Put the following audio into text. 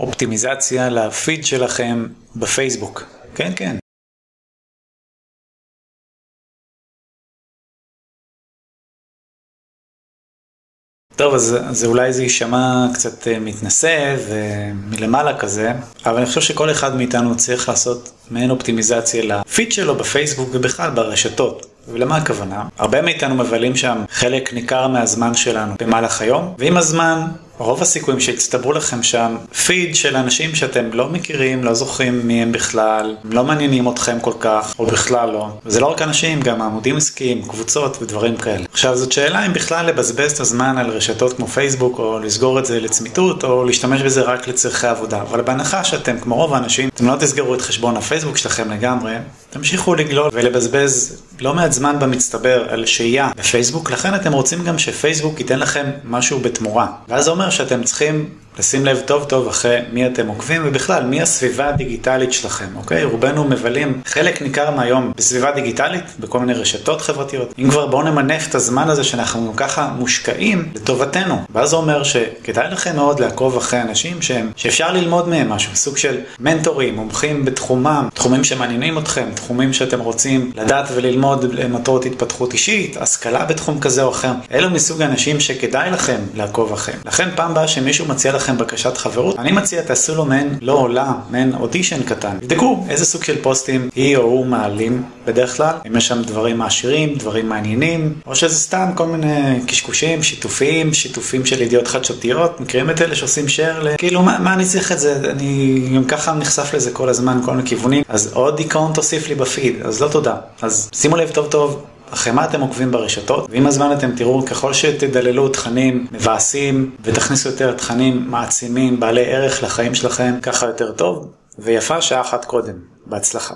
אופטימיזציה לפיד שלכם בפייסבוק. כן, כן. טוב, אז, אז אולי זה יישמע קצת אה, מתנשא ומלמעלה כזה, אבל אני חושב שכל אחד מאיתנו צריך לעשות מעין אופטימיזציה לפיד שלו בפייסבוק ובכלל ברשתות. ולמה הכוונה? הרבה מאיתנו מבלים שם חלק ניכר מהזמן שלנו במהלך היום, ועם הזמן רוב הסיכויים שהצטברו לכם שם פיד של אנשים שאתם לא מכירים, לא זוכרים מי הם בכלל, לא מעניינים אתכם כל כך, או בכלל לא. וזה לא רק אנשים, גם עמודים עסקיים, קבוצות ודברים כאלה. עכשיו זאת שאלה אם בכלל לבזבז את הזמן על רשתות כמו פייסבוק, או לסגור את זה לצמיתות, או להשתמש בזה רק לצרכי עבודה. אבל בהנחה שאתם, כמו רוב האנשים, אתם לא תסגרו את חשבון הפייסבוק שלכם לגמרי, תמשיכו לגלול ולבזבז לא מעט זמן במצטבר על שהייה בפייסבוק, לכן אתם רוצים גם שפייסבוק ייתן לכם משהו בתמורה. ואז אומר שאתם צריכים לשים לב טוב טוב אחרי מי אתם עוקבים ובכלל מי הסביבה הדיגיטלית שלכם, אוקיי? רובנו מבלים חלק ניכר מהיום בסביבה דיגיטלית, בכל מיני רשתות חברתיות. אם כבר בואו נמנף את הזמן הזה שאנחנו ככה מושקעים לטובתנו. ואז זה אומר שכדאי לכם מאוד לעקוב אחרי אנשים שהם, שאפשר ללמוד מהם משהו, סוג של מנטורים, מומחים בתחומם, תחומים שמעניינים אתכם, תחומים שאתם רוצים לדעת וללמוד למטרות התפתחות אישית, השכלה בתחום כזה או אחר. אלו מסוג האנשים שכדאי לכם לעקוב אחריהם. לכן פעם באה שמישהו מציע לכם לכם בקשת חברות, אני מציע תעשו לו מעין לא עולה, מעין אודישן קטן. תבדקו איזה סוג של פוסטים היא או הוא מעלים בדרך כלל, אם יש שם דברים מעשירים, דברים מעניינים, או שזה סתם כל מיני קשקושים, שיתופים, שיתופים של ידיעות חדשותיות, מכירים את אלה שעושים share ל... כאילו מה, מה אני צריך את זה, אני גם ככה נחשף לזה כל הזמן, כל מיני כיוונים, אז עוד דיכאון תוסיף לי בפיד, אז לא תודה. אז שימו לב טוב טוב. אחרי מה אתם עוקבים ברשתות, ועם הזמן אתם תראו ככל שתדללו תכנים מבאסים ותכניסו יותר תכנים מעצימים, בעלי ערך לחיים שלכם, ככה יותר טוב, ויפה שעה אחת קודם. בהצלחה.